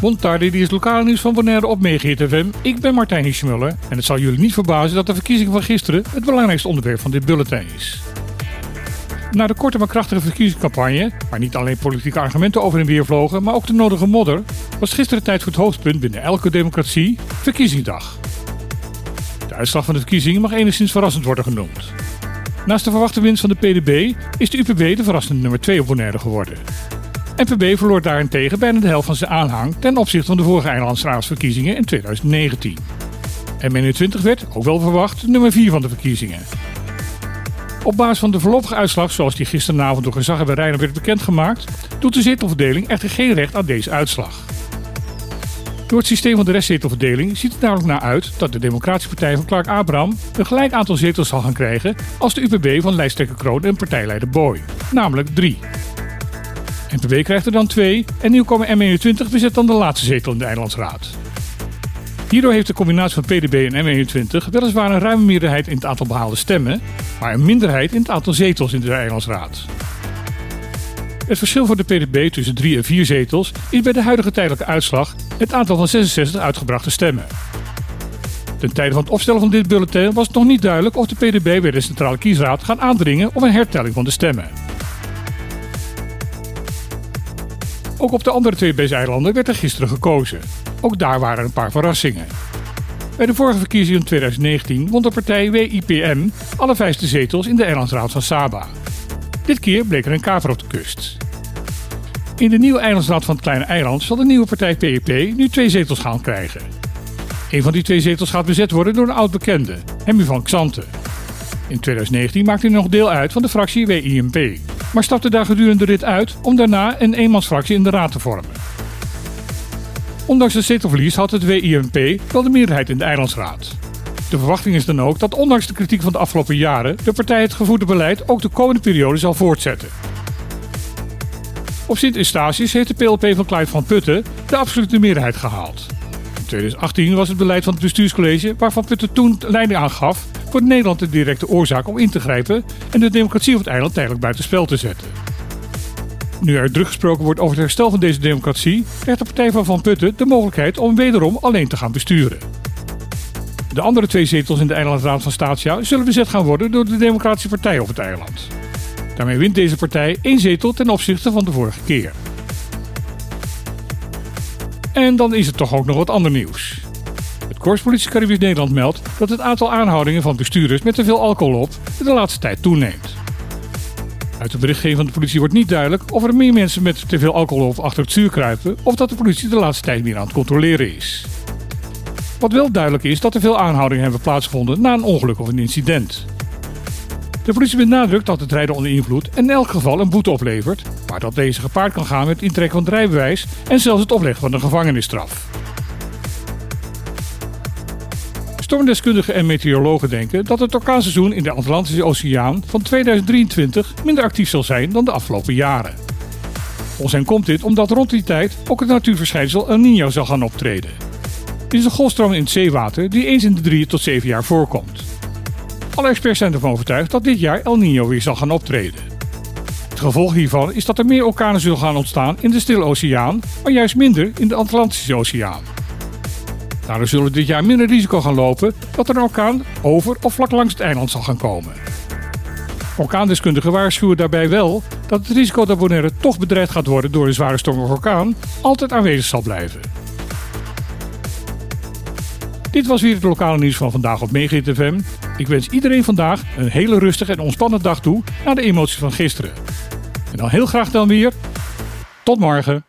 Montardi, die is lokale nieuws van Bonaire op FM. Ik ben Martijn Hiesmuller en het zal jullie niet verbazen dat de verkiezing van gisteren het belangrijkste onderwerp van dit bulletin is. Na de korte maar krachtige verkiezingscampagne, waar niet alleen politieke argumenten over en weer vlogen, maar ook de nodige modder, was gisteren tijd voor het hoofdpunt binnen elke democratie, verkiezingsdag. De uitslag van de verkiezingen mag enigszins verrassend worden genoemd. Naast de verwachte winst van de PDB is de UPB de verrassende nummer 2 op Bonaire geworden. NPB verloor daarentegen bijna de helft van zijn aanhang ten opzichte van de vorige eilandsraadsverkiezingen in 2019. En 20 werd, ook wel verwacht, nummer 4 van de verkiezingen. Op basis van de voorlopige uitslag, zoals die gisteravond door gezag bij Reiner werd bekendgemaakt, doet de zetelverdeling echter geen recht aan deze uitslag. Door het systeem van de restzetelverdeling ziet het namelijk naar uit dat de Democratische Partij van Clark Abraham een gelijk aantal zetels zal gaan krijgen als de UPB van lijsttrekker Kroon en partijleider Boy, namelijk 3. NPB krijgt er dan 2 en nieuwkomer M21 bezet dan de laatste zetel in de Eilandsraad. Hierdoor heeft de combinatie van PDB en M21 weliswaar een ruime meerderheid in het aantal behaalde stemmen, maar een minderheid in het aantal zetels in de Eilandsraad. Het verschil voor de PDB tussen 3 en 4 zetels is bij de huidige tijdelijke uitslag het aantal van 66 uitgebrachte stemmen. Ten tijde van het opstellen van dit bulletin was het nog niet duidelijk of de PDB bij de Centrale Kiesraad gaat aandringen op een hertelling van de stemmen. Ook op de andere twee BES-eilanden werd er gisteren gekozen. Ook daar waren een paar verrassingen. Bij de vorige verkiezingen in 2019 won de partij WIPM alle vijfde zetels in de eilandsraad van Saba. Dit keer bleek er een kaver op de kust. In de nieuwe eilandsraad van het kleine eiland zal de nieuwe partij PEP nu twee zetels gaan krijgen. Een van die twee zetels gaat bezet worden door een oud-bekende, Hemmy van Xanten. In 2019 maakte hij nog deel uit van de fractie WIMP, maar stapte daar gedurende de rit uit om daarna een eenmansfractie in de raad te vormen. Ondanks het zetelverlies had het WIMP wel de meerderheid in de eilandsraad. De verwachting is dan ook dat ondanks de kritiek van de afgelopen jaren de partij het gevoerde beleid ook de komende periode zal voortzetten. Op Sint-Eustatius heeft de PLP van Clyde van Putten de absolute meerderheid gehaald. In 2018 was het beleid van het bestuurscollege waarvan Putten toen leiding aangaf voor Nederland de directe oorzaak om in te grijpen en de democratie op het eiland tijdelijk buitenspel te zetten. Nu er druk gesproken wordt over het herstel van deze democratie, krijgt de partij van Van Putten de mogelijkheid om wederom alleen te gaan besturen. De andere twee zetels in de eilandraad van Statia zullen bezet gaan worden door de Democratische Partij op het eiland. Daarmee wint deze partij één zetel ten opzichte van de vorige keer. En dan is er toch ook nog wat ander nieuws. Korpspolitie Caribisch Nederland meldt dat het aantal aanhoudingen van bestuurders met te veel alcohol op de laatste tijd toeneemt. Uit de berichtgeving van de politie wordt niet duidelijk of er meer mensen met te veel alcohol op achter het stuur kruipen of dat de politie de laatste tijd meer aan het controleren is. Wat wel duidelijk is dat er veel aanhoudingen hebben plaatsgevonden na een ongeluk of een incident. De politie benadrukt dat het rijden onder invloed in elk geval een boete oplevert, maar dat deze gepaard kan gaan met het intrekken van het rijbewijs en zelfs het opleggen van een gevangenisstraf. Stormdeskundigen en meteorologen denken dat het orkaanseizoen in de Atlantische Oceaan van 2023 minder actief zal zijn dan de afgelopen jaren. Hen komt dit omdat rond die tijd ook het natuurverschijnsel El Niño zal gaan optreden. Dit is een golfstroom in het zeewater die eens in de drie tot zeven jaar voorkomt. Alle experts zijn ervan overtuigd dat dit jaar El Niño weer zal gaan optreden. Het gevolg hiervan is dat er meer orkanen zullen gaan ontstaan in de Stille Oceaan, maar juist minder in de Atlantische Oceaan. Daardoor zullen dit jaar minder risico gaan lopen dat er een orkaan over of vlak langs het eiland zal gaan komen. Orkaandeskundigen waarschuwen daarbij wel dat het risico dat Bonaire toch bedreigd gaat worden door een zware storm of orkaan altijd aanwezig zal blijven. Dit was weer het lokale nieuws van vandaag op Megahit. Ik wens iedereen vandaag een hele rustige en ontspannen dag toe na de emoties van gisteren. En dan heel graag dan weer. Tot morgen.